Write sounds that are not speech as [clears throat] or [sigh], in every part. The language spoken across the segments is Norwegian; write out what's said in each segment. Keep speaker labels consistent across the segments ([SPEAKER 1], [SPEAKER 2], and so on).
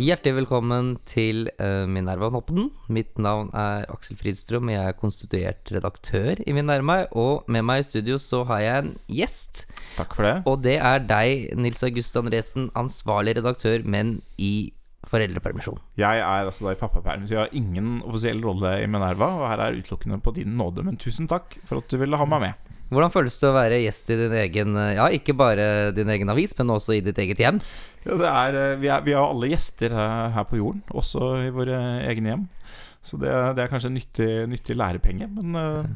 [SPEAKER 1] Hjertelig velkommen til uh, Minerva-noppen. Mitt navn er Aksel Fridstrøm, og jeg er konstituert redaktør i Minerva. Og med meg i studio så har jeg en gjest.
[SPEAKER 2] Takk for det.
[SPEAKER 1] Og det er deg, Nils August Andresen, ansvarlig redaktør, men i foreldrepermisjon.
[SPEAKER 2] Jeg er altså da i pappaperm, så jeg har ingen offisiell rolle i Minerva. Og her er utelukkende på din nåde, men tusen takk for at du ville ha meg med.
[SPEAKER 1] Hvordan føles det å være gjest i din egen Ja, ikke bare din egen avis, men også i ditt eget hjem?
[SPEAKER 2] Ja, er, eh, vi, er, vi har alle gjester her, her, på jorden, også i våre egne hjem. Så det, det er kanskje en nyttig, nyttig lærepenge, men uh,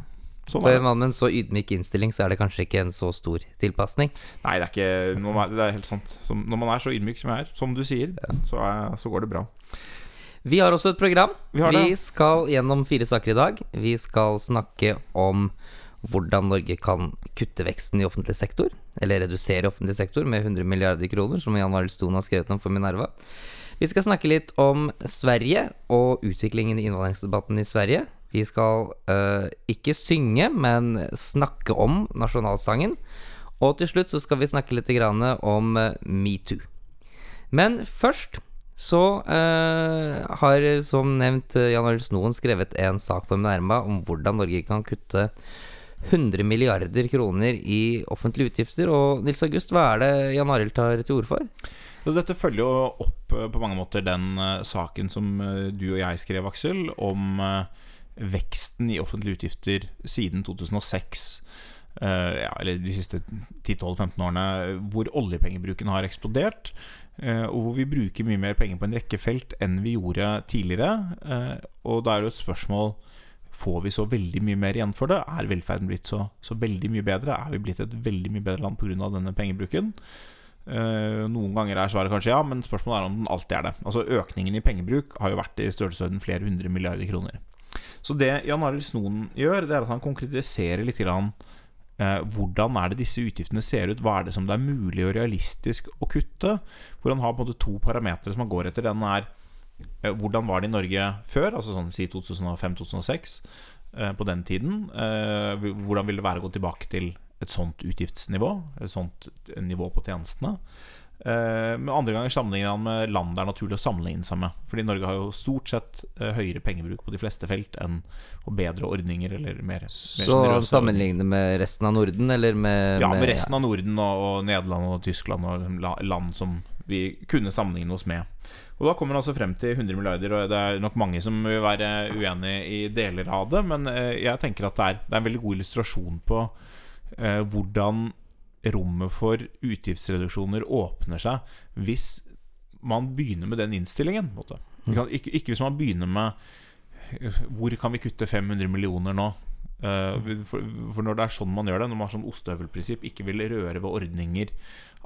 [SPEAKER 2] sånn
[SPEAKER 1] er det. For en mann med en så ydmyk innstilling, så er det kanskje ikke en så stor tilpasning?
[SPEAKER 2] Nei, det er ikke Det er helt sant. Som, når man er så ydmyk som jeg er, som du sier, ja. så, er, så går det bra.
[SPEAKER 1] Vi har også et program.
[SPEAKER 2] Vi,
[SPEAKER 1] vi skal gjennom fire saker i dag. Vi skal snakke om hvordan Norge kan kutte veksten i offentlig sektor, eller redusere offentlig sektor med 100 milliarder kroner, som Jan Arild Stone har skrevet om for Minerva. Vi skal snakke litt om Sverige og utviklingen i innvandringsdebatten i Sverige. Vi skal uh, ikke synge, men snakke om nasjonalsangen. Og til slutt så skal vi snakke litt om uh, metoo. Men først så uh, har som nevnt Jan Arild Snoen skrevet en sak for Minerva om hvordan Norge kan kutte 100 milliarder kroner i offentlige utgifter. Og Nils August, hva er det Jan Arild tar til orde for?
[SPEAKER 2] Dette følger jo opp eh, på mange måter den uh, saken som uh, du og jeg skrev, Aksel, om veksten i offentlige utgifter siden 2006. ja, eller de siste 10-12-15 årene, hvor oljepengebruken har eksplodert. og hvor vi bruker mye mer penger på en rekke felt enn vi gjorde tidligere. og da er det et spørsmål Får vi så veldig mye mer igjen for det? Er velferden blitt så, så veldig mye bedre? Er vi blitt et veldig mye bedre land pga. denne pengebruken? Uh, noen ganger er svaret kanskje ja, men spørsmålet er om den alltid er det. Altså Økningen i pengebruk har jo vært i størrelsesorden flere hundre milliarder kroner. Så det Jan Arild Snoen gjør, det er at han konkretiserer litt grann, uh, hvordan er det disse utgiftene ser ut. Hva er det som det er mulig og realistisk å kutte? Hvor han har på en måte to parametere som han går etter. Den er hvordan var det i Norge før, altså sånn si 2005-2006, eh, på den tiden? Eh, hvordan vil det være å gå tilbake til et sånt utgiftsnivå? Et sånt nivå på tjenestene? Men andre ganger sammenligner han med land det er naturlig å sammenligne seg med. Fordi Norge har jo stort sett høyere pengebruk på de fleste felt enn og bedre ordninger eller mer, mer
[SPEAKER 1] Så han sammenligner med resten av Norden, eller med
[SPEAKER 2] Ja, med resten av Norden og, og Nederland og Tyskland og land som vi kunne sammenligne oss med. Og Da kommer man altså frem til 100 milliarder, og det er nok mange som vil være uenig i deler av det. Men eh, jeg tenker at det er, det er en veldig god illustrasjon på eh, hvordan rommet for utgiftsreduksjoner åpner seg hvis man begynner med den innstillingen. Ikke, ikke, hvis man begynner med Hvor kan vi kutte 500 millioner nå? Uh, for, for, når det er sånn man gjør det, når man har sånn ostehøvelprinsipp, ikke vil røre ved ordninger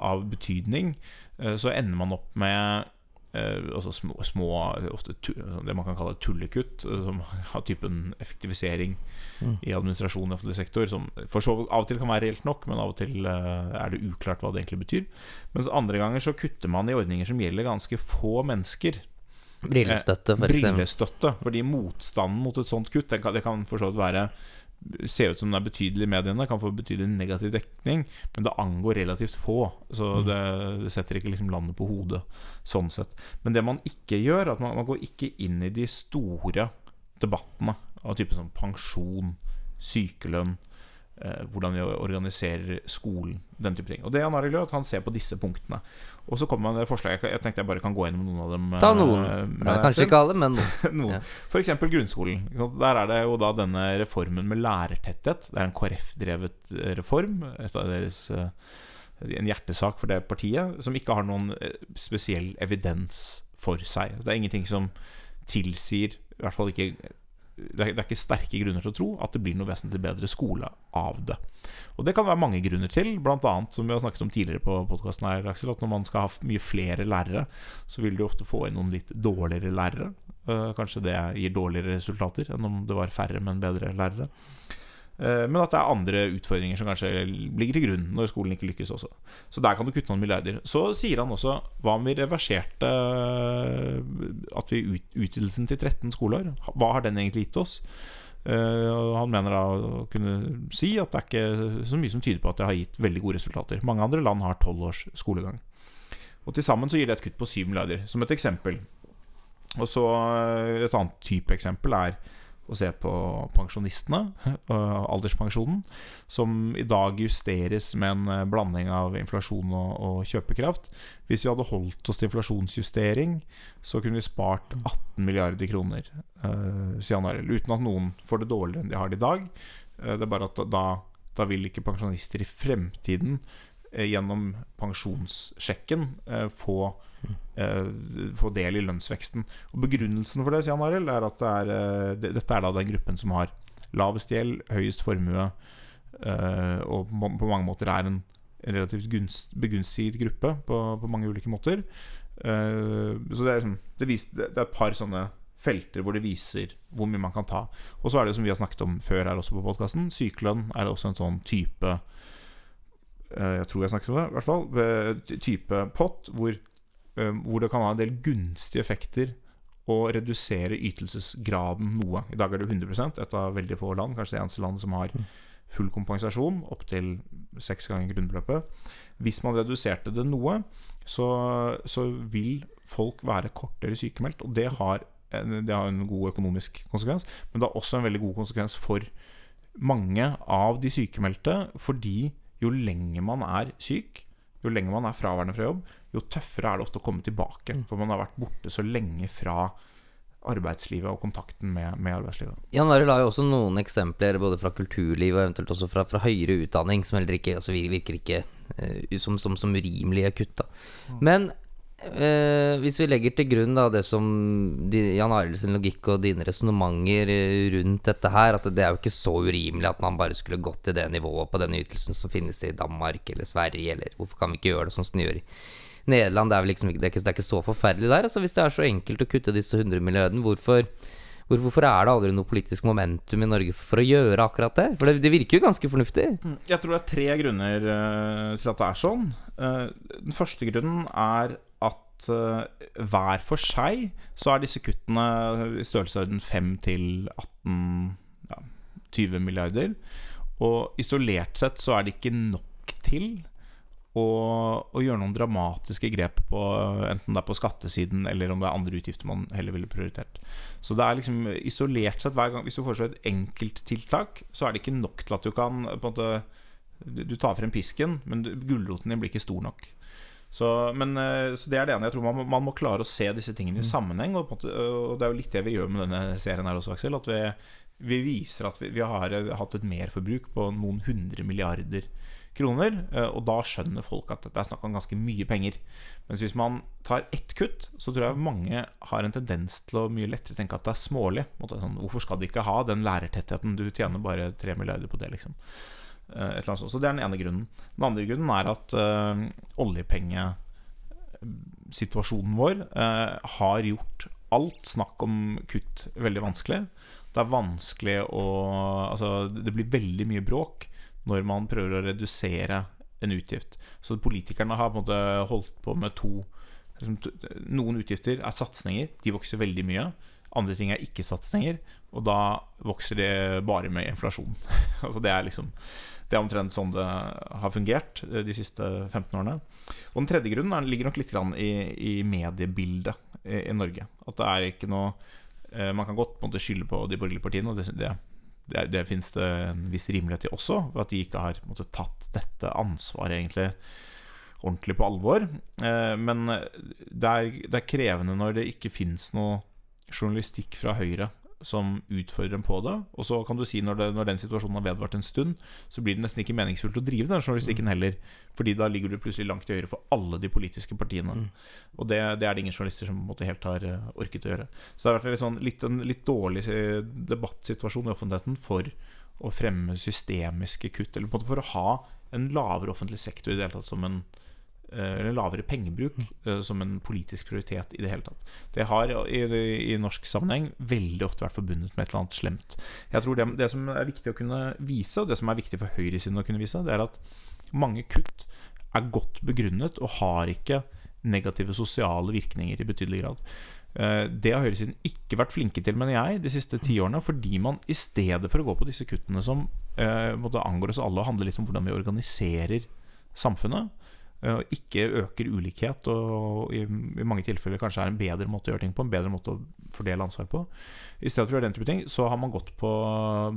[SPEAKER 2] av betydning, uh, så ender man opp med uh, altså små, små ofte det man kan kalle tullekutt, som [laughs] har typen effektivisering mm. i administrasjonen i offentlig sektor, som for så av og til kan være reelt nok, men av og til er det uklart hva det egentlig betyr. Mens andre ganger så kutter man i ordninger som gjelder ganske få mennesker.
[SPEAKER 1] Brillestøtte,
[SPEAKER 2] for Brillestøtte, fordi motstanden mot et sånt kutt Det kan, det kan for så vidt være se ut som den er betydelig i mediene, kan få betydelig negativ dekning, men det angår relativt få. Så mm. det, det setter ikke liksom landet på hodet sånn sett. Men det man ikke gjør, at man, man går ikke inn i de store debattene av type som pensjon, sykelønn, eh, hvordan vi organiserer skolen, den type ting. Og det han har i løpet, han ser på disse punktene. Og så kommer man med forslag Jeg tenkte jeg bare kan gå gjennom noen av dem.
[SPEAKER 1] Ta noen. Eh, ja, kanskje ikke alle, men noen. [laughs]
[SPEAKER 2] Ja. F.eks. grunnskolen. Der er det jo da denne reformen med lærertetthet. Det er en KrF-drevet eh, reform. Et av deres eh, en hjertesak for det partiet, som ikke har noen eh, spesiell evidens for seg. Det er ingenting som tilsier, i hvert fall ikke det er, ikke sterke grunner til å tro at det blir noe vesentlig bedre skole av det. Og det kan være mange grunner til, bl.a. som vi har snakket om tidligere på podkasten her, Aksel, at når man skal ha mye flere lærere, så vil du ofte få inn noen litt dårligere lærere. Uh, kanskje det gir dårligere resultater enn om det var færre, men bedre lærere. Eh, men at det er andre utfordringer som kanskje ligger til grunn når skolen ikke lykkes også. Så der kan du kutte noen milliarder. Så sier han også hva om vi reverserte eh, at vi utvidelsen til 13 skoleår? Hva har den egentlig gitt oss? Uh, han mener da å kunne si at det er ikke så mye som tyder på at det har gitt veldig gode resultater. Mange andre land har tolv års skolegang. Og til sammen så gir det et kutt på 7 milliarder, som et eksempel. Og så eh, Et annet type eksempel er å se på pensjonistene, uh, [laughs] alderspensjonen, som i dag justeres med en uh, blanding av inflasjon og, og, kjøpekraft. Hvis vi hadde holdt oss til inflasjonsjustering, så kunne vi spart 18 milliarder kroner, uh, sier Arild. Uten at noen får det dårligere enn de har det i dag. det er bare at da, da vil ikke pensjonister i fremtiden gjennom pensjonssjekken få Eh, få del i lønnsveksten. Og Begrunnelsen for det sier han Arild, er at det er, eh, dette er da den gruppen som har lavest gjeld, høyest formue, eh, og på mange måter er en relativt gunst, begunstiget gruppe på, på, mange ulike måter. så det er, liksom, det, viser, det er et par sånne felter hvor det viser hvor mye man kan ta. Og så er det som vi har snakket om før her også på podkasten, sykelønn er også en sånn type Jeg tror jeg snakket om det, i hvert fall. Type pott hvor Eh, hvor det kan ha en del gunstige effekter å redusere ytelsesgraden noe. I dag er det 100% et av veldig få land, kanskje det eneste landet som har full kompensasjon, opptil seks ganger grunnbeløpet. Hvis man reduserte det noe, så, så vil folk være kortere sykemeldt. Og det har, det har, en god økonomisk konsekvens, men det har også en veldig god konsekvens for mange av de sykemeldte, fordi jo lenger man er syk, jo lenger man er fraværende fra jobb, jo tøffere er det ofte å komme tilbake. Mm. For man har vært borte så lenge fra arbeidslivet og kontakten med, med arbeidslivet.
[SPEAKER 1] Jan Arild har jo også noen eksempler både fra kulturliv og eventuelt også fra, fra høyere utdanning som heller ikke altså virker ikke uh, som, som, som, urimelige kutt. Da. Mm. Men uh, hvis vi legger til grunn da det som de, Jan Arilds logikk og dine resonnementer eh, rundt dette her, at det er jo ikke så urimelig at man bare skulle gått til det nivået på denne ytelsen som finnes i Danmark eller Sverige, eller hvorfor kan vi ikke gjøre det sånn som de gjør i Nederland det er, liksom ikke, det, er ikke, det er ikke så forferdelig der. Altså Hvis det er så enkelt å kutte disse 100 milliardene, hvorfor, hvor, hvorfor er det aldri noe politisk momentum i Norge for, for å gjøre akkurat det? For det, det, virker jo ganske fornuftig.
[SPEAKER 2] Mm, jeg tror det er tre grunner uh, til at det er sånn. Uh, den første grunnen er at uh, hver for seg så er disse kuttene i størrelsesorden 5 til 18 ja, 20 milliarder. Og isolert sett så er det ikke nok til å, å, gjøre noen dramatiske grep på enten det er på skattesiden eller om det er andre utgifter man heller ville prioritert. Så det er liksom isolert sett hver gang Hvis du foreslår et enkelttiltak, så er det ikke nok til at du kan på en måte Du tar frem pisken, men gulroten din blir ikke stor nok. Så, men, eh, så, det er det ene. Jeg tror man, man, må klare å se disse tingene i mm. sammenheng. Og, måte, og, det er jo litt det vi gjør med denne serien her også, Aksel. At vi, vi viser at vi, vi har hatt et merforbruk på noen hundre milliarder kroner. Eh, og da skjønner folk at det er snakk om ganske mye penger. Mens hvis man tar ett kutt, så tror jeg mange har en tendens til å mye lettere tenke at det er smålig. Sånn, hvorfor skal de ikke ha den lærertettheten? Du tjener bare tre milliarder på det, liksom. Eh, så det er den ene grunnen. Den andre grunnen er at uh, oljepengesituasjonen vår uh, har gjort alt snakk om kutt veldig vanskelig. Det er vanskelig å Altså, det blir veldig mye bråk når man prøver å redusere en utgift. Så politikerne har på en måte holdt på med to liksom, Noen utgifter er satsinger. De vokser veldig mye. Andre ting er ikke-satsinger, og da vokser det bare med inflasjon. [laughs] altså det er liksom Det er omtrent sånn det har fungert eh, de siste 15 årene. Og den tredje grunnen ligger nok litt i, i mediebildet i, i, Norge. At det er ikke noe eh, Man kan godt på en måte skylde på de borgerlige partiene, og det, det det, det finnes det en viss rimelighet i også, ved at de ikke har måte, tatt dette ansvaret egentlig ordentlig på alvor. Eh, men det er, det er, krevende når det ikke fins noe journalistikk fra Høyre som utfordrer dem på det. Og så kan du si når, det, når, den situasjonen har vedvart en stund, så blir det nesten ikke meningsfullt å drive den journalistikken mm. heller. Fordi da ligger du plutselig langt til høyre for alle de politiske partiene. Mm. Og det, det, er det ingen journalister som måte, helt har uh, orket å gjøre. Så det har vært sånn, litt, en litt dårlig eh, debattsituasjon i offentligheten for å fremme systemiske kutt, eller på en måte for å ha en lavere offentlig sektor i det hele tatt som en Eh, eller lavere pengebruk uh, som en politisk prioritet i det hele tatt. Det har i, i, norsk sammenheng veldig ofte vært forbundet med et eller annet slemt. Jeg tror det, det, som er viktig å kunne vise, og det som er viktig for høyresiden å kunne vise, det er at mange kutt er godt begrunnet og har ikke negative sosiale virkninger i betydelig grad. Uh, det har høyresiden ikke vært flinke til, mener jeg, de siste ti årene, fordi man i stedet for å gå på disse kuttene som eh, angår oss alle og handler litt om hvordan vi organiserer samfunnet, eh, ikke øker ulikhet, og i, i mange tilfeller kanskje er en bedre måte å gjøre ting på, en bedre måte å fordele ansvar på. I stedet for å gjøre den type ting, så har man gått på,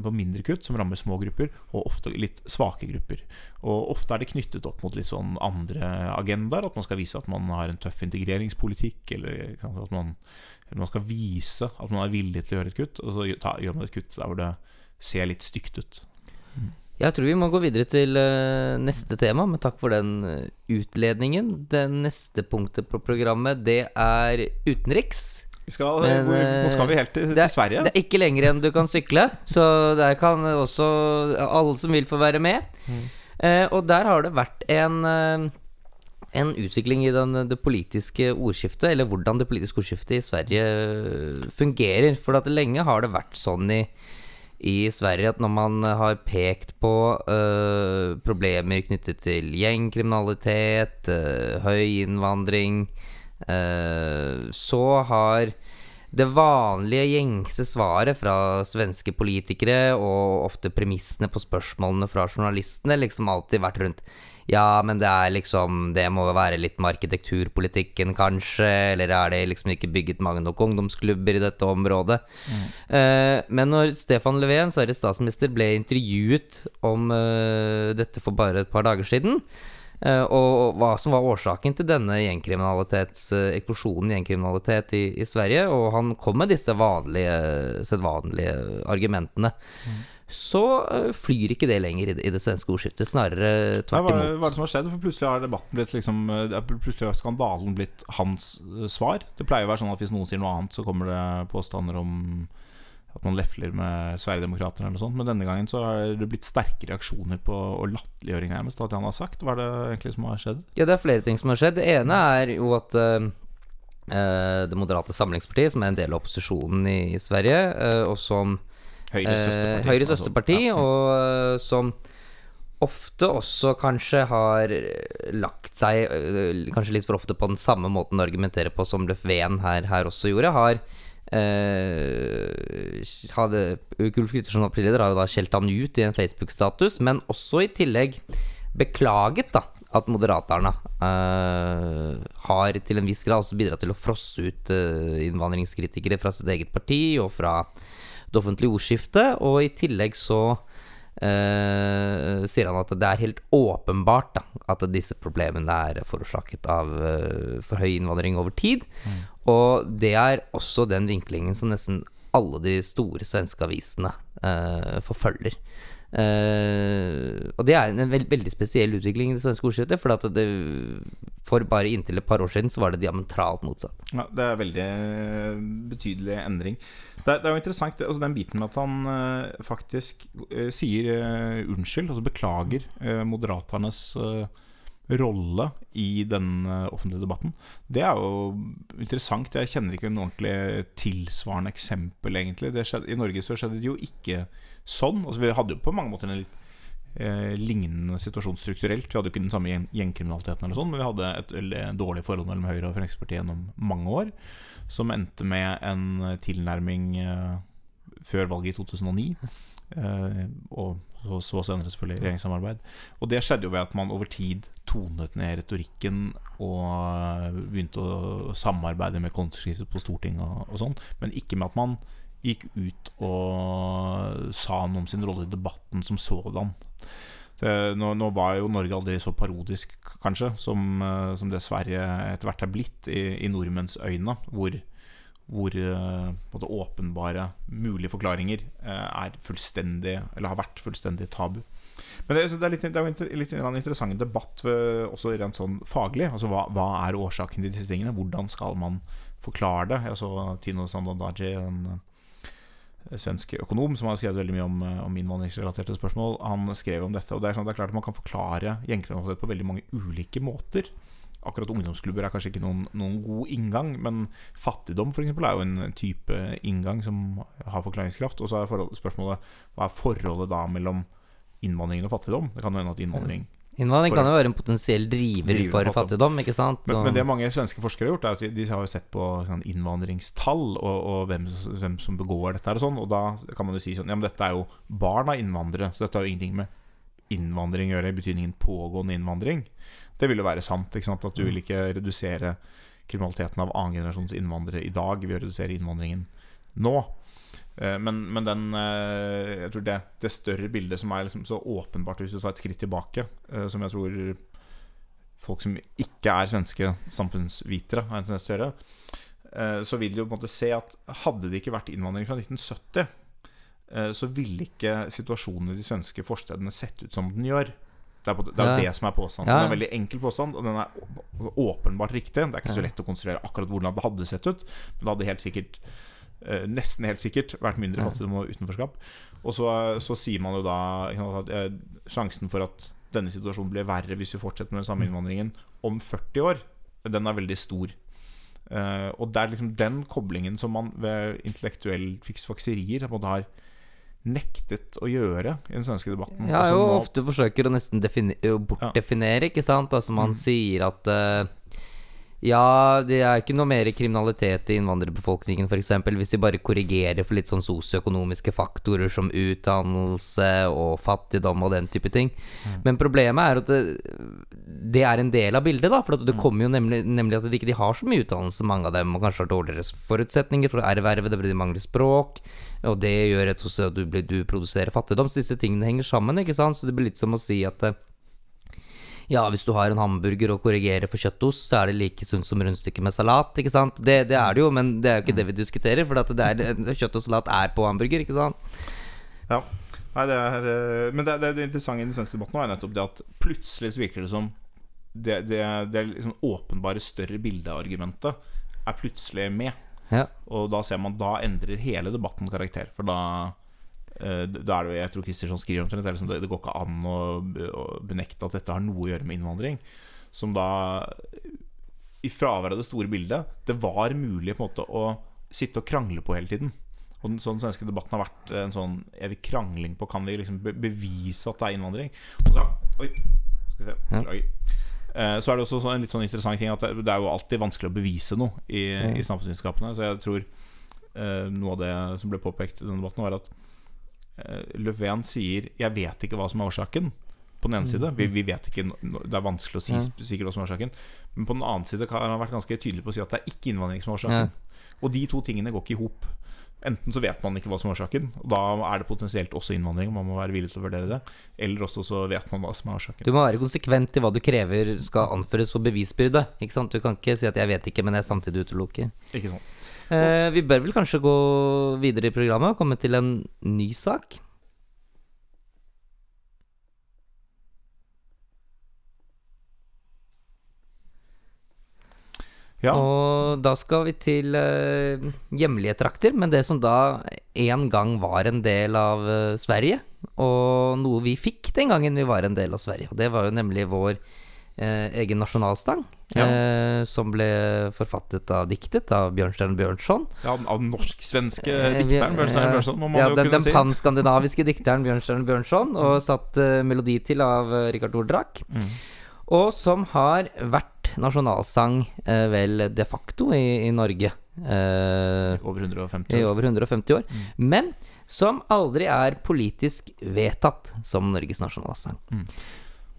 [SPEAKER 2] på mindre kutt som rammer små grupper, og ofte litt svake grupper. Og ofte er det knyttet opp mot litt sånn andre agendaer, at man skal vise at man har en tøff integreringspolitikk, eller at man, eller man skal vise at man er villig til å gjøre et kutt, og så gjør man et kutt der hvor det ser litt stygt ut.
[SPEAKER 1] Jeg tror vi må gå videre til uh, neste tema, men takk for den uh, utledningen. Det neste punktet på programmet, det er utenriks.
[SPEAKER 2] Skal, men, nå skal vi helt til,
[SPEAKER 1] er,
[SPEAKER 2] til Sverige.
[SPEAKER 1] Det er ikke lenger enn du kan sykle, så der kan også alle som vil, få være med. Mm. Uh, og der har det vært en en utvikling i den, det politiske ordskiftet, eller hvordan det politiske ordskiftet i Sverige fungerer. For at lenge har det vært sånn i i Sverige at når man har pekt på uh, problemer knyttet til gjengkriminalitet, uh, høy innvandring, uh, så har det vanlige, gjengse svaret fra svenske politikere, og ofte premissene på spørsmålene fra journalistene, liksom alltid vært rundt ja, men det er liksom Det må være litt med arkitekturpolitikken, kanskje, eller er det liksom ikke bygget mange nok ungdomsklubber i dette området? Mm. Uh, men når Stefan Löfven, Sveriges statsminister, ble intervjuet om uh, dette for bare et par dager siden, uh, og hva som var årsaken til denne gjengkriminalitetseksplosjonen gjengkriminalitet i, i, Sverige, og han kom med disse vanlige, sedvanlige argumentene. Mm så eh, flyr ikke det lenger i det, i det svenske ordskiftet. Snarere tvert imot.
[SPEAKER 2] Hva er det som har skjedd? For Plutselig har debatten blitt liksom, eh, Plutselig har skandalen blitt hans eh, svar. Det pleier å være sånn at hvis noen sier noe annet, så kommer det påstander om at man lefler med Sverigedemokraterna eller noe sånt. Men denne gangen så har det blitt sterke reaksjoner på og latterliggjøring nærmest av det han har sagt. Hva er det egentlig som har skjedd?
[SPEAKER 1] Ja, det er flere ting som har skjedd. Det ene er jo at uh, Det Moderate Samlingspartiet, som er en del av opposisjonen i, i Sverige, uh, og som
[SPEAKER 2] Høyres søsterparti.
[SPEAKER 1] Eh, søsterparti, ja. og eh, som ofte også kanskje har lagt seg eh, Kanskje litt for ofte på den samme måten å argumentere på som Löfven her, her også gjorde. Har eh, hadde Ulf Kristersson har jo da skjelt han ut i en Facebook-status, men også i tillegg beklaget da at Moderaterna eh, har til en viss grad også bidratt til å frosse ut eh, innvandringskritikere fra sitt eget parti og fra det offentlige ordskiftet. Og i tillegg så uh, sier han at det er helt åpenbart da, at disse problemene er forårsaket av uh, for høy innvandring over tid. Mm. Og det er også den vinklingen som nesten alle de store svenske avisene uh, forfølger. Uh, og det er en veld, veldig spesiell utvikling i det svenske ordskiftet. For det, for bare inntil et par år siden så var det diametralt motsatt.
[SPEAKER 2] Ja, Det er veldig betydelig endring. Det, det er jo interessant altså den biten med at han uh, faktisk uh, sier uh, unnskyld, altså beklager moderaternes rolle i den offentlige debatten. Det er jo interessant. Jeg kjenner ikke en ordentlig tilsvarende eksempel, egentlig. Skjedde, I Norge så skjedde det jo ikke sånn. Altså, vi hadde jo på mange måter en litt eh, lignende situasjon strukturelt. Vi hadde jo ikke den samme gjengkriminaliteten, eller sånn men vi hadde et dårlig forhold mellom Høyre og Fremskrittspartiet gjennom mange år som endte med en tilnærming eh, før valget i 2009. Eh, og så, så, senere selvfølgelig regjeringssamarbeid. Og det skjedde jo ved at man over tid tonet ned retorikken og eh, begynte å samarbeide med konstruktivet på Stortinget og, og sånn, men ikke med at man gikk ut og sa noe om sin rolle i debatten som sådan. Nå, nå, var jo Norge aldri så parodisk, kanskje, som, eh, som det Sverige etter hvert er blitt i, i nordmenns øyne, hvor, hvor både åpenbare mulige forklaringer uh, er fullstendig, eller har vært fullstendig tabu. Men det, det er litt, det er en litt interessant debatt, også rent sånn faglig. Altså, hva, hva, er årsaken til disse tingene? Hvordan skal man forklare det? Jeg så Tino Sandandaji, en svensk økonom som har skrevet veldig mye om, eh, om innvandringsrelaterte spørsmål. Han skrev om dette. Og det er, sånn, det er klart at Man kan forklare gjengkriminalitet på veldig mange ulike måter. Akkurat ungdomsklubber er kanskje ikke noen, noen god inngang, men fattigdom for eksempel, er jo en type inngang som har forklaringskraft. Og så er spørsmålet hva er forholdet da mellom innvandring og fattigdom? Det kan jo hende at innvandring
[SPEAKER 1] Innvandring kan jo være en potensiell driver, driver for fattigdom. ikke sant?
[SPEAKER 2] Men, men, det mange svenske forskere har gjort, er at de, de har jo sett på sånn, innvandringstall og, og hvem, hvem, som begår dette. Og sånn, og da kan man jo si sånn Ja, men dette er jo barn av innvandrere, så dette har jo ingenting med innvandring å gjøre i betydningen pågående innvandring. Det vil jo være sant. At du vil ikke redusere kriminaliteten av annengenerasjons innvandrere i dag Vi vil redusere innvandringen nå. Eh, Men, men den eh, Jeg tror det, det større bildet som er liksom så åpenbart, hvis du tar et skritt tilbake, eh, som jeg tror folk som ikke er svenske samfunnsvitere, har en tendens til å gjøre, så vil du på en måte se at hadde det ikke vært innvandring fra 1970, eh, så ville ikke situasjonen i de svenske forstedene sett ut som den gjør. Det er, på, det, er
[SPEAKER 1] Ja.
[SPEAKER 2] det som er påstanden.
[SPEAKER 1] Ja.
[SPEAKER 2] Det er en veldig enkel påstand, og den er åpenbart riktig. Det er ikke så lett å konstruere akkurat hvordan det hadde sett ut, men det hadde helt sikkert eh, nesten helt sikkert vært mindre fattigdom og utenforskap. Og så, så sier man jo da at eh, sjansen for at denne situasjonen blir verre hvis vi fortsetter med den samme innvandringen om 40 år, den er veldig stor. Eh, og det er liksom den koblingen som man ved intellektuell fiksfakserier har nektet å gjøre i den svenske debatten.
[SPEAKER 1] Ja, jo
[SPEAKER 2] nå-
[SPEAKER 1] ofte forsøker å nesten å bortdefinere, ikke sant? Altså man sier at uh, ja, det er ikke noe mer kriminalitet i innvandrerbefolkningen, f.eks. Hvis vi bare korrigerer for litt sånn sosioøkonomiske faktorer som utdannelse og fattigdom og den type ting. Men problemet er at det, det er en del av bildet, da. For det kommer jo nemlig, nemlig at de ikke har så mye utdannelse, mange av dem, og kanskje har dårligere forutsetninger for å erverve det fordi de mangler språk. Og det gjør rett og at du, blir- du produserer fattigdom. Så disse tingene henger sammen, ikke sant. Så det blir litt som å si at eh, ja, hvis du har en hamburger og korrigerer for kjøttost, så er det like sunt som rundstykke med salat, ikke sant. Det, det er det jo, men det er jo ikke det vi diskuterer, for er, kjøtt og salat er på hamburger, ikke sant.
[SPEAKER 2] Ja. Nei, det er, eh, men det, det, det interessante i den svenske debatten nå er nettopp det at plutselig så virker det som det, det, det liksom åpenbare større bildeargumentet er plutselig med.
[SPEAKER 1] Ja.
[SPEAKER 2] Og da ser man Da endrer hele debatten karakter. For da eh, da er det, jo- Jeg tror Kristersson skriver omtrent det, liksom, det, går ikke an å, å benekte at dette har noe å gjøre med innvandring. Som da I fravær av det store bildet Det var mulig på en måte å sitte og krangle på hele tiden. Og den, så den svenske debatten har vært en sånn evig krangling på Kan vi liksom be bevise at det er innvandring. Og så, oi, skal vi se,
[SPEAKER 1] Ja.
[SPEAKER 2] Eh, Så er det også en litt sånn interessant ting at det, er jo alltid vanskelig å bevise noe i,
[SPEAKER 1] mm.
[SPEAKER 2] i samfunnsvitenskapene. Så jeg tror eh, noe av det som ble påpekt i denne debatten, var at eh, Löfven sier 'jeg vet ikke hva som er årsaken'. På den ene side. Vi, vi vet ikke Det er vanskelig å si sikkert hva som er årsaken. Men på den annen side har han vært ganske tydelig på å si at det er ikke innvandring som er årsaken. Og de to tingene går ikke i hop. Enten så vet man ikke hva som er årsaken, og da er det potensielt også innvandring. Man må være villig til å vurdere det. Eller også så vet man hva som er årsaken.
[SPEAKER 1] Du må være konsekvent i hva du krever skal anføres for bevisbyrde. Ikke sant? Du kan ikke si at 'jeg vet ikke', men jeg samtidig utelukker.
[SPEAKER 2] Ikke sant?
[SPEAKER 1] Eh, vi bør vel kanskje gå videre i programmet og komme til en ny sak.
[SPEAKER 2] Ja.
[SPEAKER 1] Og da skal vi til uh, hjemlige trakter, men det som da en gang var en del av uh, Sverige, og noe vi fikk den gangen vi var en del av Sverige. Og det var jo nemlig vår uh, egen nasjonalstang,
[SPEAKER 2] Ja.
[SPEAKER 1] som ble forfattet av diktet av Bjørnstjerne Bjørnson.
[SPEAKER 2] ja av den norsk-svenske dikteren Bjørnstjerne Bjørnson, må man
[SPEAKER 1] ja,
[SPEAKER 2] jo
[SPEAKER 1] den,
[SPEAKER 2] kunne
[SPEAKER 1] den
[SPEAKER 2] si.
[SPEAKER 1] panskandinaviske dikteren Bjørnstjerne Bjørnson, og satt eh, melodi til av Rikard Ordrak.
[SPEAKER 2] Mm.
[SPEAKER 1] Og som har vært nasjonalsang eh, vel de facto i, i Norge. eh,
[SPEAKER 2] Over 150
[SPEAKER 1] I over 150 år. Men som aldri er politisk vedtatt som Norges nasjonalsang.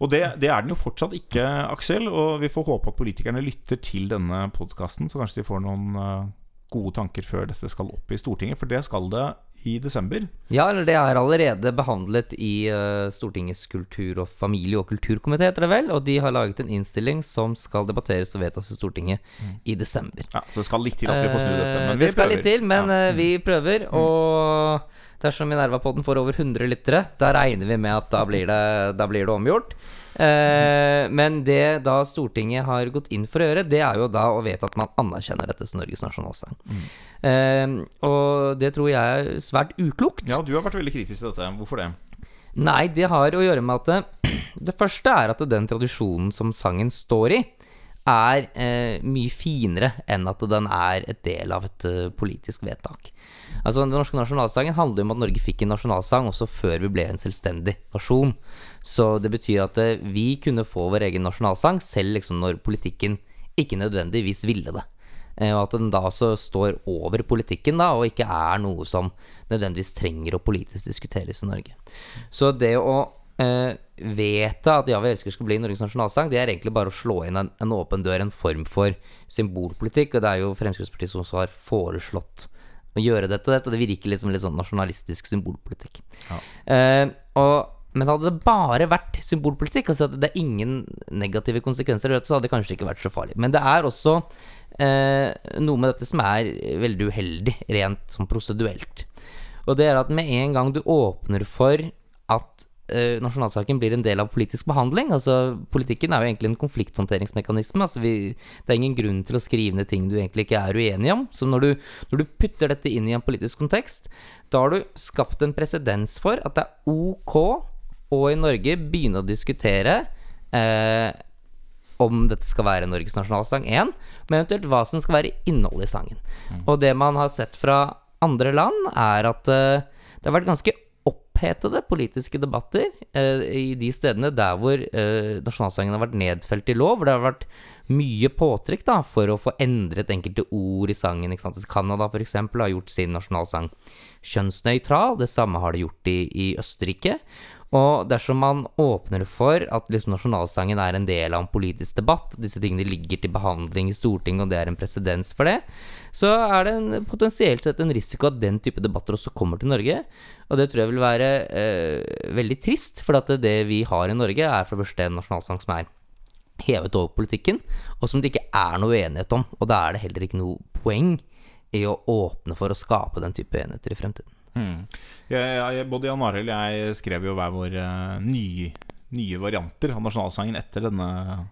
[SPEAKER 2] Og det, det er den jo fortsatt ikke, Aksel. Og vi får håpe at politikerne lytter til denne podkasten, så kanskje de får noen eh, gode tanker før dette skal opp i Stortinget. For det skal det i desember.
[SPEAKER 1] Ja, eller det er allerede behandlet i uh, Stortingets kultur- og familie- og kulturkomité, heter det vel. Og de har laget en innstilling som skal debatteres og vedtas i Stortinget i desember.
[SPEAKER 2] Ja, Så det skal litt til at vi får snudd dette.
[SPEAKER 1] Eh,
[SPEAKER 2] Men vi prøver.
[SPEAKER 1] det skal
[SPEAKER 2] prøver.
[SPEAKER 1] litt til, men
[SPEAKER 2] Ja.
[SPEAKER 1] eh, vi prøver. Og dersom Minerva-podden får over 100 lyttere, da regner vi med at da blir det, da blir det omgjort. Eh, men det da Stortinget har gått inn for å gjøre, det er jo da å vedta at man anerkjenner dette som Norges nasjonalsang.
[SPEAKER 2] Mm.
[SPEAKER 1] Eh, og det tror jeg er svært uklokt.
[SPEAKER 2] Ja, du har vært veldig kritisk til dette. Hvorfor det?
[SPEAKER 1] Nei, det har å gjøre med at det, [clears throat] det første er at den tradisjonen som sangen står i, er eh, mye finere enn at den er et del av et uh, politisk vedtak. Altså Den norske nasjonalsangen handler om at Norge fikk en nasjonalsang også før vi ble en selvstendig nasjon. Så det betyr at eh, vi kunne få vår egen nasjonalsang selv liksom når politikken ikke nødvendigvis ville det. Eh, Og at den da også står over politikken, da, og ikke er noe som nødvendigvis trenger å politisk diskuteres i Norge. Så det å eh, vedta at 'Ja, vi elsker' skal bli Norges nasjonalsang, det er egentlig bare å slå inn en, en åpen dør, en form for symbolpolitikk. Og det er jo Fremskrittspartiet som også har foreslått å gjøre dette og dette, og det virker litt som litt sånn nasjonalistisk symbolpolitikk. Eh, og, men hadde det bare vært symbolpolitikk, altså at det er ingen negative konsekvenser, så hadde det kanskje ikke vært så farlig. Men det er også eh, noe med dette som er veldig uheldig, rent sånn proseduelt. Og det er at med en gang du åpner for at eh, nasjonalsaken blir en del av politisk behandling Altså, politikken er jo egentlig en konflikthåndteringsmekanisme. Altså, vi, det er ingen grunn til å skrive ned ting du egentlig ikke er uenig om. Så når du, når du putter dette inn i en politisk kontekst, da har du skapt en presedens for at det er ok å i Norge begynne å diskutere eh, om dette skal være Norges nasjonalsang 1, men eventuelt hva som skal være innholdet i sangen. Og det man har sett fra andre land, er at eh, det har vært ganske opphetede politiske debatter eh, i de stedene der hvor eh, nasjonalsangen har vært nedfelt i lov, hvor det har vært mye påtrykk da, for å få endret enkelte ord i sangen. Ikke sant? Canada f.eks. har gjort sin nasjonalsang kjønnsnøytral, det samme har de gjort i, i Østerrike. Og dersom man åpner for at liksom nasjonalsangen er en del av en politisk debatt, disse tingene ligger til behandling i Stortinget, og det er en presedens for det, så er det en, potensielt sett en risiko at den type debatter også kommer til Norge. Og det tror jeg vil være eh, veldig trist, for at det vi har i Norge, er for det første en nasjonalsang som er hevet over politikken, og som det ikke er noe uenighet om. Og da er det heller ikke noe poeng i å åpne for å skape den type enheter i fremtiden.
[SPEAKER 2] Hmm. Jeg, jeg, både Jan Arild og jeg skrev jo hver vår uh, nye, nye varianter av nasjonalsangen etter denne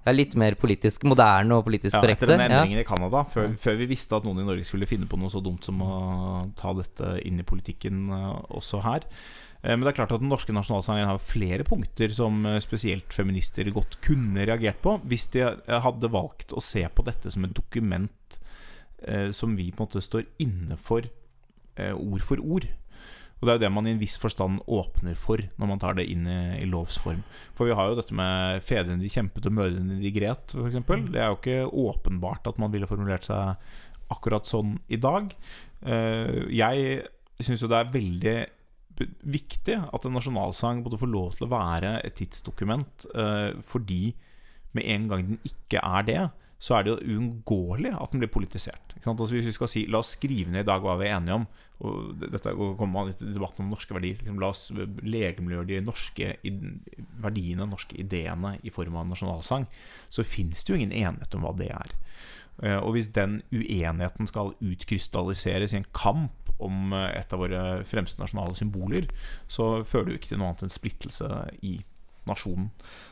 [SPEAKER 1] Ja, litt mer politisk moderne og politisk
[SPEAKER 2] ja,
[SPEAKER 1] korrekte.
[SPEAKER 2] Etter denne endringen
[SPEAKER 1] ja.
[SPEAKER 2] i Canada, før, før, vi visste at noen i Norge skulle finne på noe så dumt som å ta dette inn i politikken uh, også her. Uh, men det er klart at den norske nasjonalsangen har flere punkter som spesielt feminister godt kunne reagert på, hvis de hadde valgt å se på dette som et dokument som vi på en måte står inne for ord for ord. Og det er jo det man i en viss forstand åpner for når man tar det inn i, i lovs form. For vi har jo dette med 'fedrene de kjempet og mødrene de gret', f.eks. Det er jo ikke åpenbart at man ville formulert seg akkurat sånn i dag. Uh, jeg syns jo det er veldig viktig at en nasjonalsang både får lov til å være et tidsdokument, uh, fordi med en gang den ikke er det, så er det jo uunngåelig at den blir politisert. Altså hvis vi skal si 'la oss skrive ned i dag hva vi er enige om', og dette kommer man litt til debatten om norske verdier liksom, La oss legemliggjøre de norske verdiene, norske ideene, i form av en nasjonalsang, så fins det jo ingen enighet om hva det er. Eh, og hvis den uenigheten skal utkrystalliseres i en kamp om eh, et av våre fremste nasjonale symboler, så fører det jo ikke til noe annet enn splittelse i nasjonen.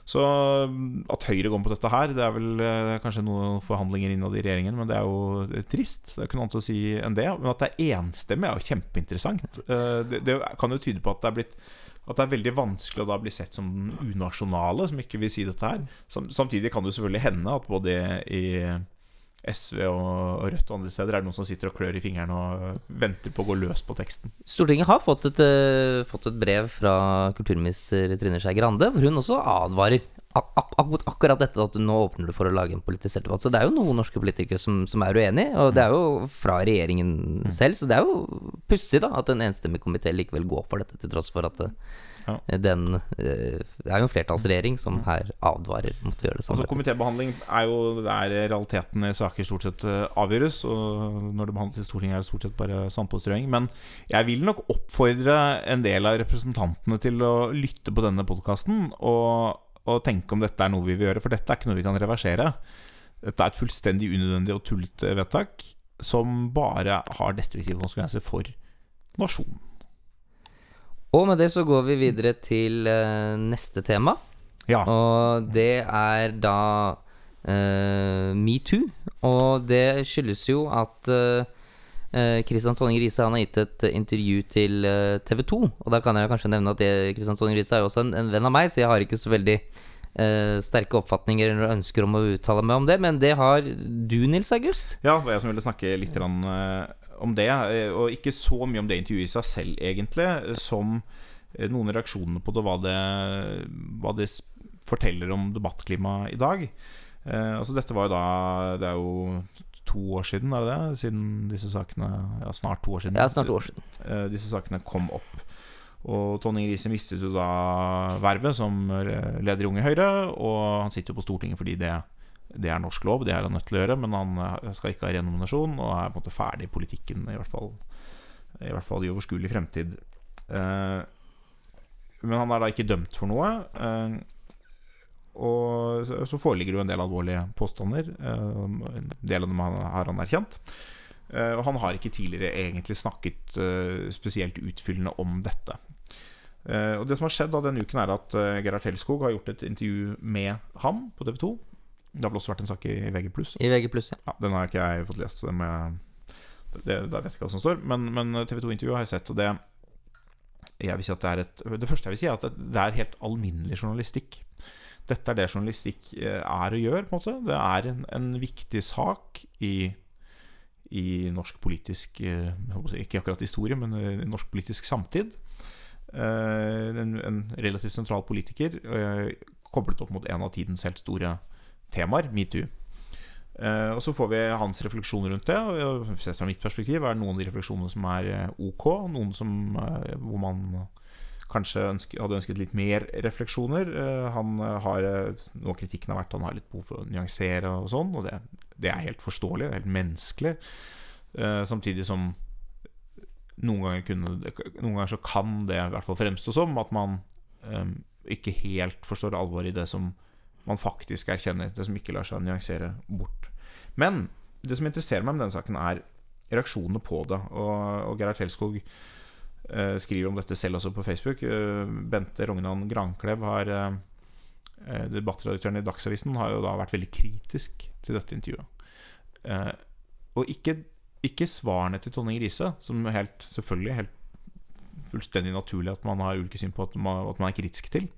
[SPEAKER 2] Så mm, at Høyre går på dette her, det er vel eh, kanskje noen forhandlinger innad i regjeringen, men det er jo eh, trist. Det er ikke noe annet å si enn det. Men at det er enstemmig, er jo kjempeinteressant. Eh, det, det kan jo tyde på at det er blitt at det er veldig vanskelig å da bli sett som den unasjonale, som ikke vil si dette her. Samtidig kan det jo selvfølgelig hende at både i SV og Rødt og andre steder er det noen som sitter og klør i fingrene og venter på å gå løs på teksten.
[SPEAKER 1] Stortinget har fått et, uh, fått et brev fra kulturminister Trine Skei Grande, hvor hun også advarer ak ak akkurat dette at nå åpner du for å lage en politisert debatt. Så det er jo noen norske politikere som, som er uenig, og det er jo fra regjeringen mm. selv. Så det er jo pussig da at en enstemmig komité likevel går for dette, til tross for at det, ja. Den, eh, det er jo en flertallsregjering som her advarer mot å gjøre det samme.
[SPEAKER 2] Altså, Komitébehandling er jo der realiteten i saker stort sett eh, avgjøres. Og når det behandles i Stortinget, er det stort sett bare sandpåstrøing. Men jeg vil nok oppfordre en del av representantene til å lytte på denne podkasten og, og tenke om dette er noe vi vil gjøre. For dette er ikke noe vi kan reversere. Dette er et fullstendig unødvendig og tullete vedtak som bare har destruktive konsekvenser for nasjonen.
[SPEAKER 1] Og med det så går vi videre til uh, neste tema.
[SPEAKER 2] Ja.
[SPEAKER 1] Og det er da uh, metoo. Og det skyldes jo at Kristian uh, Tonning Riise har gitt et intervju til TV 2. Og da kan jeg kanskje nevne at Kristian Tonning Riise er jo også en, en, venn av meg, så jeg har ikke så veldig sterke oppfatninger eller ønsker om å uttale meg om det. Men det har du, Nils August.
[SPEAKER 2] Ja, det var jeg som ville snakke litt om om det, eh, og ikke så mye om det intervjuet i seg selv, egentlig, som eh, noen reaksjoner på det, hva det, hva det forteller om debattklimaet i dag. Eh, altså Dette var jo da Det er jo to år siden, er det det? Siden disse sakene Ja, snart to år siden.
[SPEAKER 1] Ja, snart to år siden.
[SPEAKER 2] Eh, disse sakene kom opp. Og Tonning Riise mistet jo da vervet som leder i Unge Høyre, og han sitter jo på Stortinget fordi det, det er norsk lov, det er han nødt til å gjøre, men han skal ikke ha renominasjon og er på en måte ferdig i politikken, i hvert fall, i, hvert fall i overskuelig fremtid. Eh, men han er da ikke dømt for noe. Eh, og så foreligger det jo en del alvorlige påstander. Eh, en del av dem har han erkjent. Eh, og han har ikke tidligere egentlig snakket spesielt utfyllende om dette. Og Det som har skjedd da denne uken, er at Gerhard Helskog har gjort et intervju med ham på TV 2. Det har vel også vært en sak i VG+.
[SPEAKER 1] I VG+, ja.
[SPEAKER 2] ja Den har ikke jeg fått lest, så det, det, der vet jeg ikke hva som står. Men, men TV 2-intervjuet har jeg sett, og det jeg vil si at det er et Det første jeg vil si, er at det er helt alminnelig journalistikk. Dette er det journalistikk eh, er og gjør, på en måte Det er en, en viktig sak i, i norsk politisk eh, Ikke akkurat historie, men i norsk politisk samtid. Eh, en, en relativt sentral politiker koblet opp mot en av tidens helt store temaer, metoo. Uh, og Så får vi hans refleksjoner rundt det. Og Sett fra mitt perspektiv er det noen av de refleksjonene som er uh, ok. Noen som, uh, hvor man kanskje ønsket, hadde ønsket litt mer refleksjoner. han har Noe av kritikken har vært han har litt behov for å nyansere og sånn. Og det, det er helt forståelig, det er helt menneskelig. samtidig som noen ganger, kunne, noen ganger så kan det i hvert fall fremstå som at man ikke helt forstår alvoret i det som man faktisk erkjenner. Det som ikke lar seg nyansere bort. Men det som interesserer meg med denne saken, er reaksjonene på det. Og, og Gerhard Helskog eh, skriver om dette selv også på Facebook. Eh, Bente Rognan Granklev har eh, eh, Debattredaktøren i Dagsavisen har jo da vært veldig kritisk til dette intervjuet. Eh, og ikke, ikke svarene til Tonning Riise, som helt, selvfølgelig helt fullstendig naturlig at man har ulike syn på at man, at man er kritisk til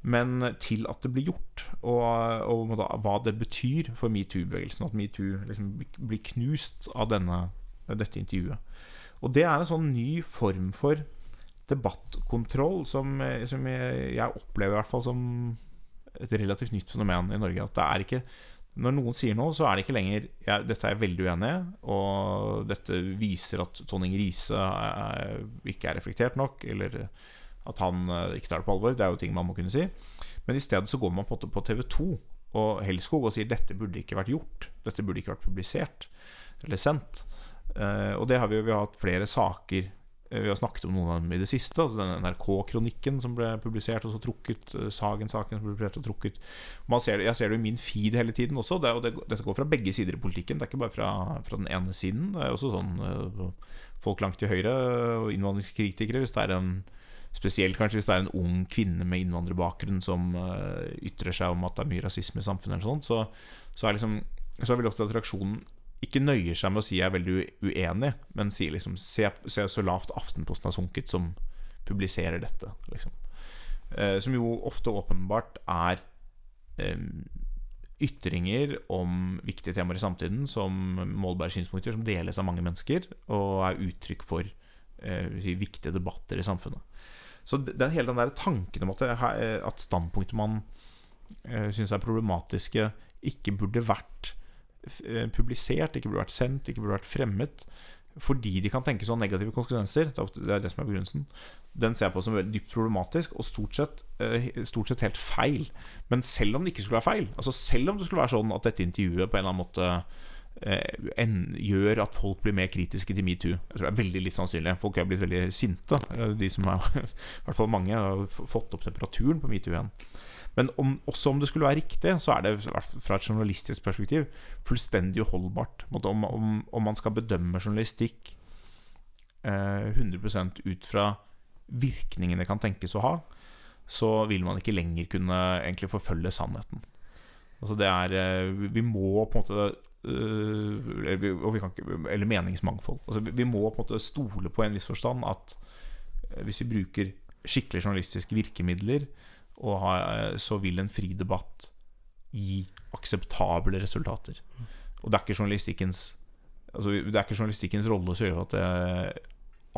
[SPEAKER 2] men til at det blir gjort, og, og da, hva det betyr for metoo-bevegelsen. At metoo liksom blir knust av denne, dette intervjuet. Og det er en sånn ny form for debattkontroll som, som jeg, opplever i hvert fall som et relativt nytt fenomen i Norge. At det er ikke Når noen sier noe, så er det ikke lenger ja, 'Dette er jeg veldig uenig i', og dette viser at Tonning Riise ikke er reflektert nok, eller at han eh, ikke tar det på alvor. Det er jo ting man må kunne si. Men i stedet så går man på, på TV 2 og Helskog og sier dette burde ikke vært gjort. Dette burde ikke vært publisert eller sendt. Uh, og det har vi vi har hatt flere saker eh, Vi har snakket om noen av dem i det siste. Altså den NRK-kronikken som ble publisert og så trukket. Sagen-saken som ble publisert og trukket. Ser, jeg ser det i min feed hele tiden også. Det, og det, dette går fra begge sider i politikken. Det er ikke bare fra, fra den ene siden. Det er også sånn folk langt til høyre og innvandringskritikere. Hvis det er en Spesielt kanskje hvis det er en ung kvinne med innvandrerbakgrunn som uh, ytrer seg om at det er mye rasisme i samfunnet, sånt, så, så, er liksom, så er veldig ofte at reaksjonen ikke nøyer seg med å si jeg er veldig uenig, men sier liksom se, se, så lavt Aftenposten har sunket, som publiserer dette. Liksom. Uh, som jo ofte åpenbart er um, ytringer om viktige temaer i samtiden som målbare synspunkter som deles av mange mennesker, og er uttrykk for eh, viktige debatter i samfunnet. Så er hele den der tanken om at, eh, at standpunktet man uh, syns er problematiske, ikke burde vært publisert, ikke burde vært sendt, ikke burde vært fremmet, fordi de kan tenke sånn negative konsekvenser. Det er det som er begrunnelsen. Den ser jeg på som veldig dypt problematisk, og stort sett, stort sett helt feil. Men selv om det ikke skulle være feil, altså selv om det skulle være sånn at dette intervjuet på en eller annen måte Eh, en, gjør at folk blir mer kritiske til metoo. Jeg tror det er veldig litt sannsynlig. Folk er blitt veldig sinte. Eh, de som er, [laughs] I hvert fall mange har fått opp temperaturen på metoo igjen. Men om, også om det skulle være riktig, så er det fra et journalistisk perspektiv fullstendig uholdbart. Om, om, om man skal bedømme journalistikk eh, 100 ut fra virkningene kan tenkes å ha, så vil man ikke lenger kunne forfølge sannheten. Altså er eh, Vi må på en måte Eh, ikke, eller meningsmangfold. Altså, vi må på en måte stole på en viss forstand at eh, hvis vi bruker skikkelig journalistiske virkemidler, ha, eh, så vil en fri debatt gi akseptable resultater. Og det er ikke journalistikkens altså, Det er ikke journalistikkens rolle å sørge for at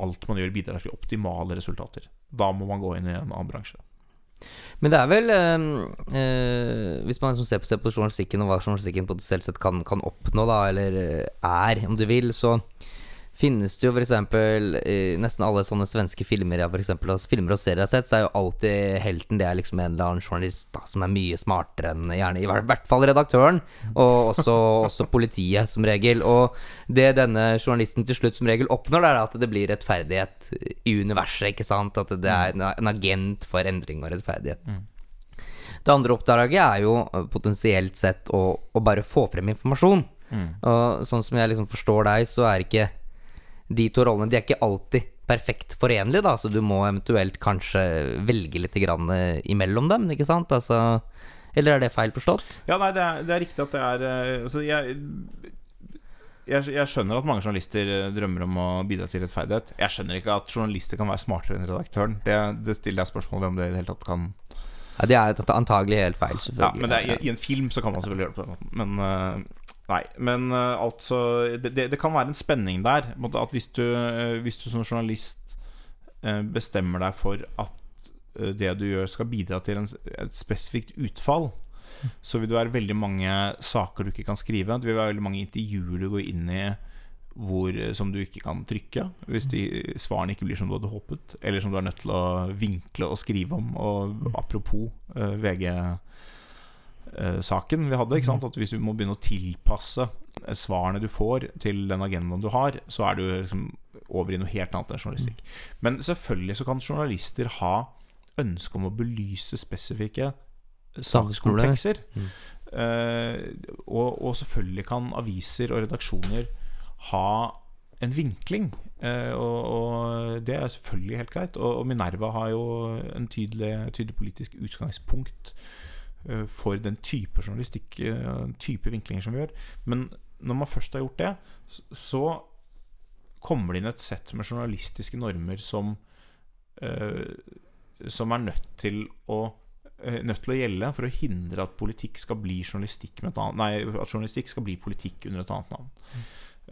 [SPEAKER 2] alt man gjør, bidrar til optimale resultater. Da må man gå inn i en annen bransje.
[SPEAKER 1] Men det er vel øh, Hvis man liksom ser, på, ser, på, journalistikken og hva journalistikken potensielt sett kan, kan, oppnå, da, eller er, om du vil, så finnes det jo f.eks. i nesten alle sånne svenske filmer jeg for eksempel, altså filmer og serier jeg har sett, så er jo alltid helten det er liksom en eller annen journalist da, som er mye smartere enn gjerne i hvert fall redaktøren, og også, også politiet som regel. Og det denne journalisten til slutt som regel oppnår, er at det blir rettferdighet i universet, ikke sant? At det er en, en agent for endring og rettferdighet. Det andre oppdraget er jo potensielt sett å, å bare få frem informasjon. Og sånn som jeg liksom forstår deg, så er ikke de to rollene De er ikke alltid perfekt forenlige, da, så du må eventuelt kanskje velge litt grann eh, imellom dem, ikke sant? Altså, eller er det feil forstått?
[SPEAKER 2] Ja, nei, det er, det er riktig at det er eh, altså, jeg, jeg, jeg skjønner at mange journalister eh, drømmer om å bidra til rettferdighet. Jeg skjønner ikke at journalister kan være smartere enn redaktøren. Det, det stiller jeg spørsmål ved om det i det hele tatt kan
[SPEAKER 1] Ja, Det er antagelig helt feil, selvfølgelig.
[SPEAKER 2] Ja, men er, i, i en film så kan man selvfølgelig gjøre det på den måten. Men eh, Nei, men uh, altså det, det, det kan være en spenning der. At hvis du, uh, hvis du som journalist uh, bestemmer deg for at det du gjør, skal bidra til en, et spesifikt utfall, så vil det være veldig mange saker du ikke kan skrive. Det vil være veldig mange intervjuer du går inn i hvor, som du ikke kan trykke. Hvis de, svarene ikke blir som du hadde håpet, eller som du er nødt til å vinkle og skrive om. Og apropos VG saken vi hadde. Ikke sant? At Hvis du må begynne å tilpasse eh, svarene du får, til den agendaen du har, så er du liksom over i noe helt annet enn journalistikk. Men selvfølgelig så kan journalister ha ønske om å belyse spesifikke sakskomplekser.
[SPEAKER 1] Mm.
[SPEAKER 2] Eh, og, og selvfølgelig kan aviser og redaksjoner ha en vinkling. Uh, og, og det er selvfølgelig helt greit. Og, og Minerva har jo en tydelig, tydelig politisk utgangspunkt eh, for den type journalistikk, eh, type vinklinger som vi gjør. Men når man først har gjort det, så kommer det inn et sett med journalistiske normer som eh, Som er nødt til å eh, Nødt til å gjelde for å hindre at politikk skal bli journalistikk med et annet Nei, at journalistikk skal bli politikk under et annet navn.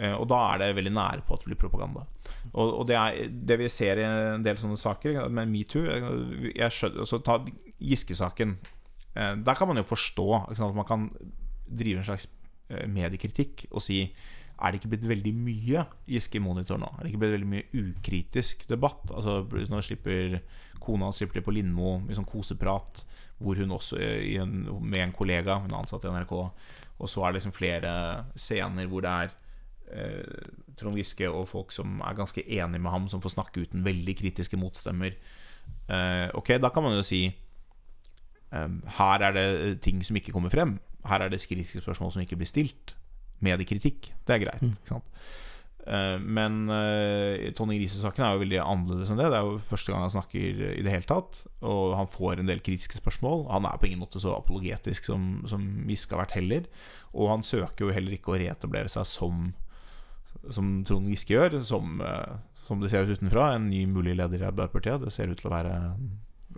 [SPEAKER 2] Eh, og da er det veldig nære på at det blir propaganda. Og, og det, er, det vi ser i en del sånne saker, med metoo altså, Ta Giske-saken. Eh, der kan man jo forstå at man kan drive en slags eh, mediekritikk og si er det ikke blitt veldig mye Giske i Monitor nå? Er det ikke blitt veldig mye ukritisk debatt? Altså Nå slipper kona slipper på Lindmo sånn koseprat, hvor hun også i en, med en kollega, hun er ansatt i NRK, og så er det liksom flere scener hvor det er eh, Trond Giske og folk som er ganske enige med ham, som får snakke uten veldig kritiske motstemmer. Eh, ok, da kan man jo si eh, Her er det ting som ikke kommer frem. Her er det kritiske spørsmål som ikke blir stilt. Mediekritikk, det er greit. Ikke sant? Eh, Men uh, Tonje Grise-saken er jo veldig annerledes enn det. Det er jo første gang han snakker i det hele tatt. Og han får en del kritiske spørsmål. Han er på ingen måte så apologetisk som, som Giske har vært heller. Og han søker jo heller ikke å reetablere seg som Som Trond Giske gjør, som, eh, som det ser ut utenfra, en ny mulig leder i Arbeiderpartiet. Det ser ut til å være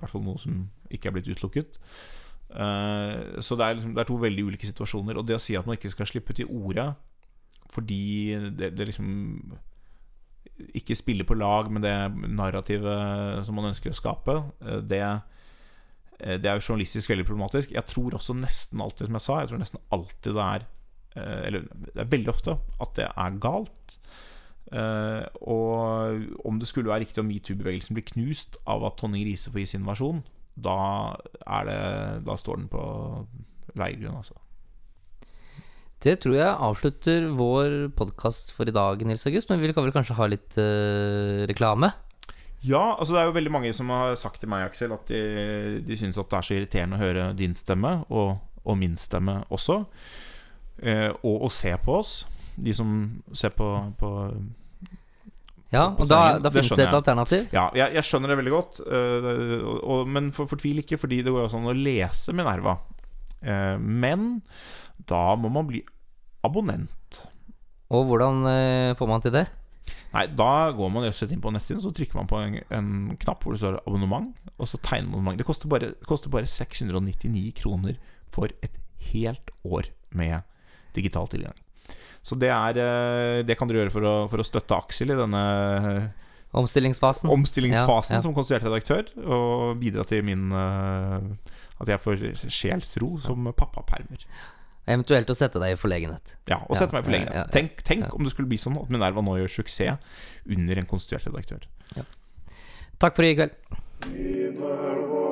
[SPEAKER 2] i hvert fall noe som ikke er blitt utelukket. Uh, så det er, liksom, det er to veldig ulike situasjoner. Og det å si at man ikke skal slippe til ordet fordi det, det liksom ikke spiller på lag med det narrativet som man ønsker å skape, eh, det, eh, det er jo journalistisk veldig problematisk. Jeg tror også nesten alltid, som jeg sa, jeg tror nesten alltid det er Eller det er veldig ofte at det er galt. Eh, og om det skulle være riktig om metoo-bevegelsen blir knust av at Tonning Riise får gi sin versjon, da, er det, da står den på leirgrunn, altså.
[SPEAKER 1] Det tror jeg avslutter vår podkast for i dag, Nils August. Men vi kan vel kanskje ha litt uh, reklame?
[SPEAKER 2] Ja, altså det er jo veldig mange som har sagt til meg, Aksel, at de, de syns at det er så irriterende å høre din stemme, og, og min stemme også. Uh, og å se på oss. De som ser på, på
[SPEAKER 1] Ja, og da, da finnes det
[SPEAKER 2] det
[SPEAKER 1] et alternativ.
[SPEAKER 2] Ja, jeg, jeg skjønner det veldig godt. eh, og, og, men for, fortvil ikke, fordi det går også an å lese Minerva. Uh, men da må man bli abonnent.
[SPEAKER 1] Og hvordan uh, får man til det?
[SPEAKER 2] Nei, da går man rett inn på nettsiden, så trykker man på en, en knapp hvor det står 'abonnement', og så tegner man abonnement. Det koster bare, koster bare 699 kroner for et helt år med digital tilgang. Så det, er, eh, det kan dere gjøre for å, for å støtte Aksel i denne
[SPEAKER 1] Omstillingsfasen.
[SPEAKER 2] omstillingsfasen
[SPEAKER 1] Ja, ja.
[SPEAKER 2] som konstituert redaktør, og bidra til min eh, At jeg får sjelsro som pappapermer.
[SPEAKER 1] Eventuelt å sette deg i forlegenhet.
[SPEAKER 2] Ja, og
[SPEAKER 1] Ja,
[SPEAKER 2] sette meg på
[SPEAKER 1] ja,
[SPEAKER 2] legenhet.
[SPEAKER 1] ja, ja.
[SPEAKER 2] Tenk, tenk
[SPEAKER 1] Ja.
[SPEAKER 2] om det skulle bli sånn at Minerva nå gjør suksess under en konstituert redaktør.
[SPEAKER 1] Takk for i kveld.
[SPEAKER 3] Minerva-podden.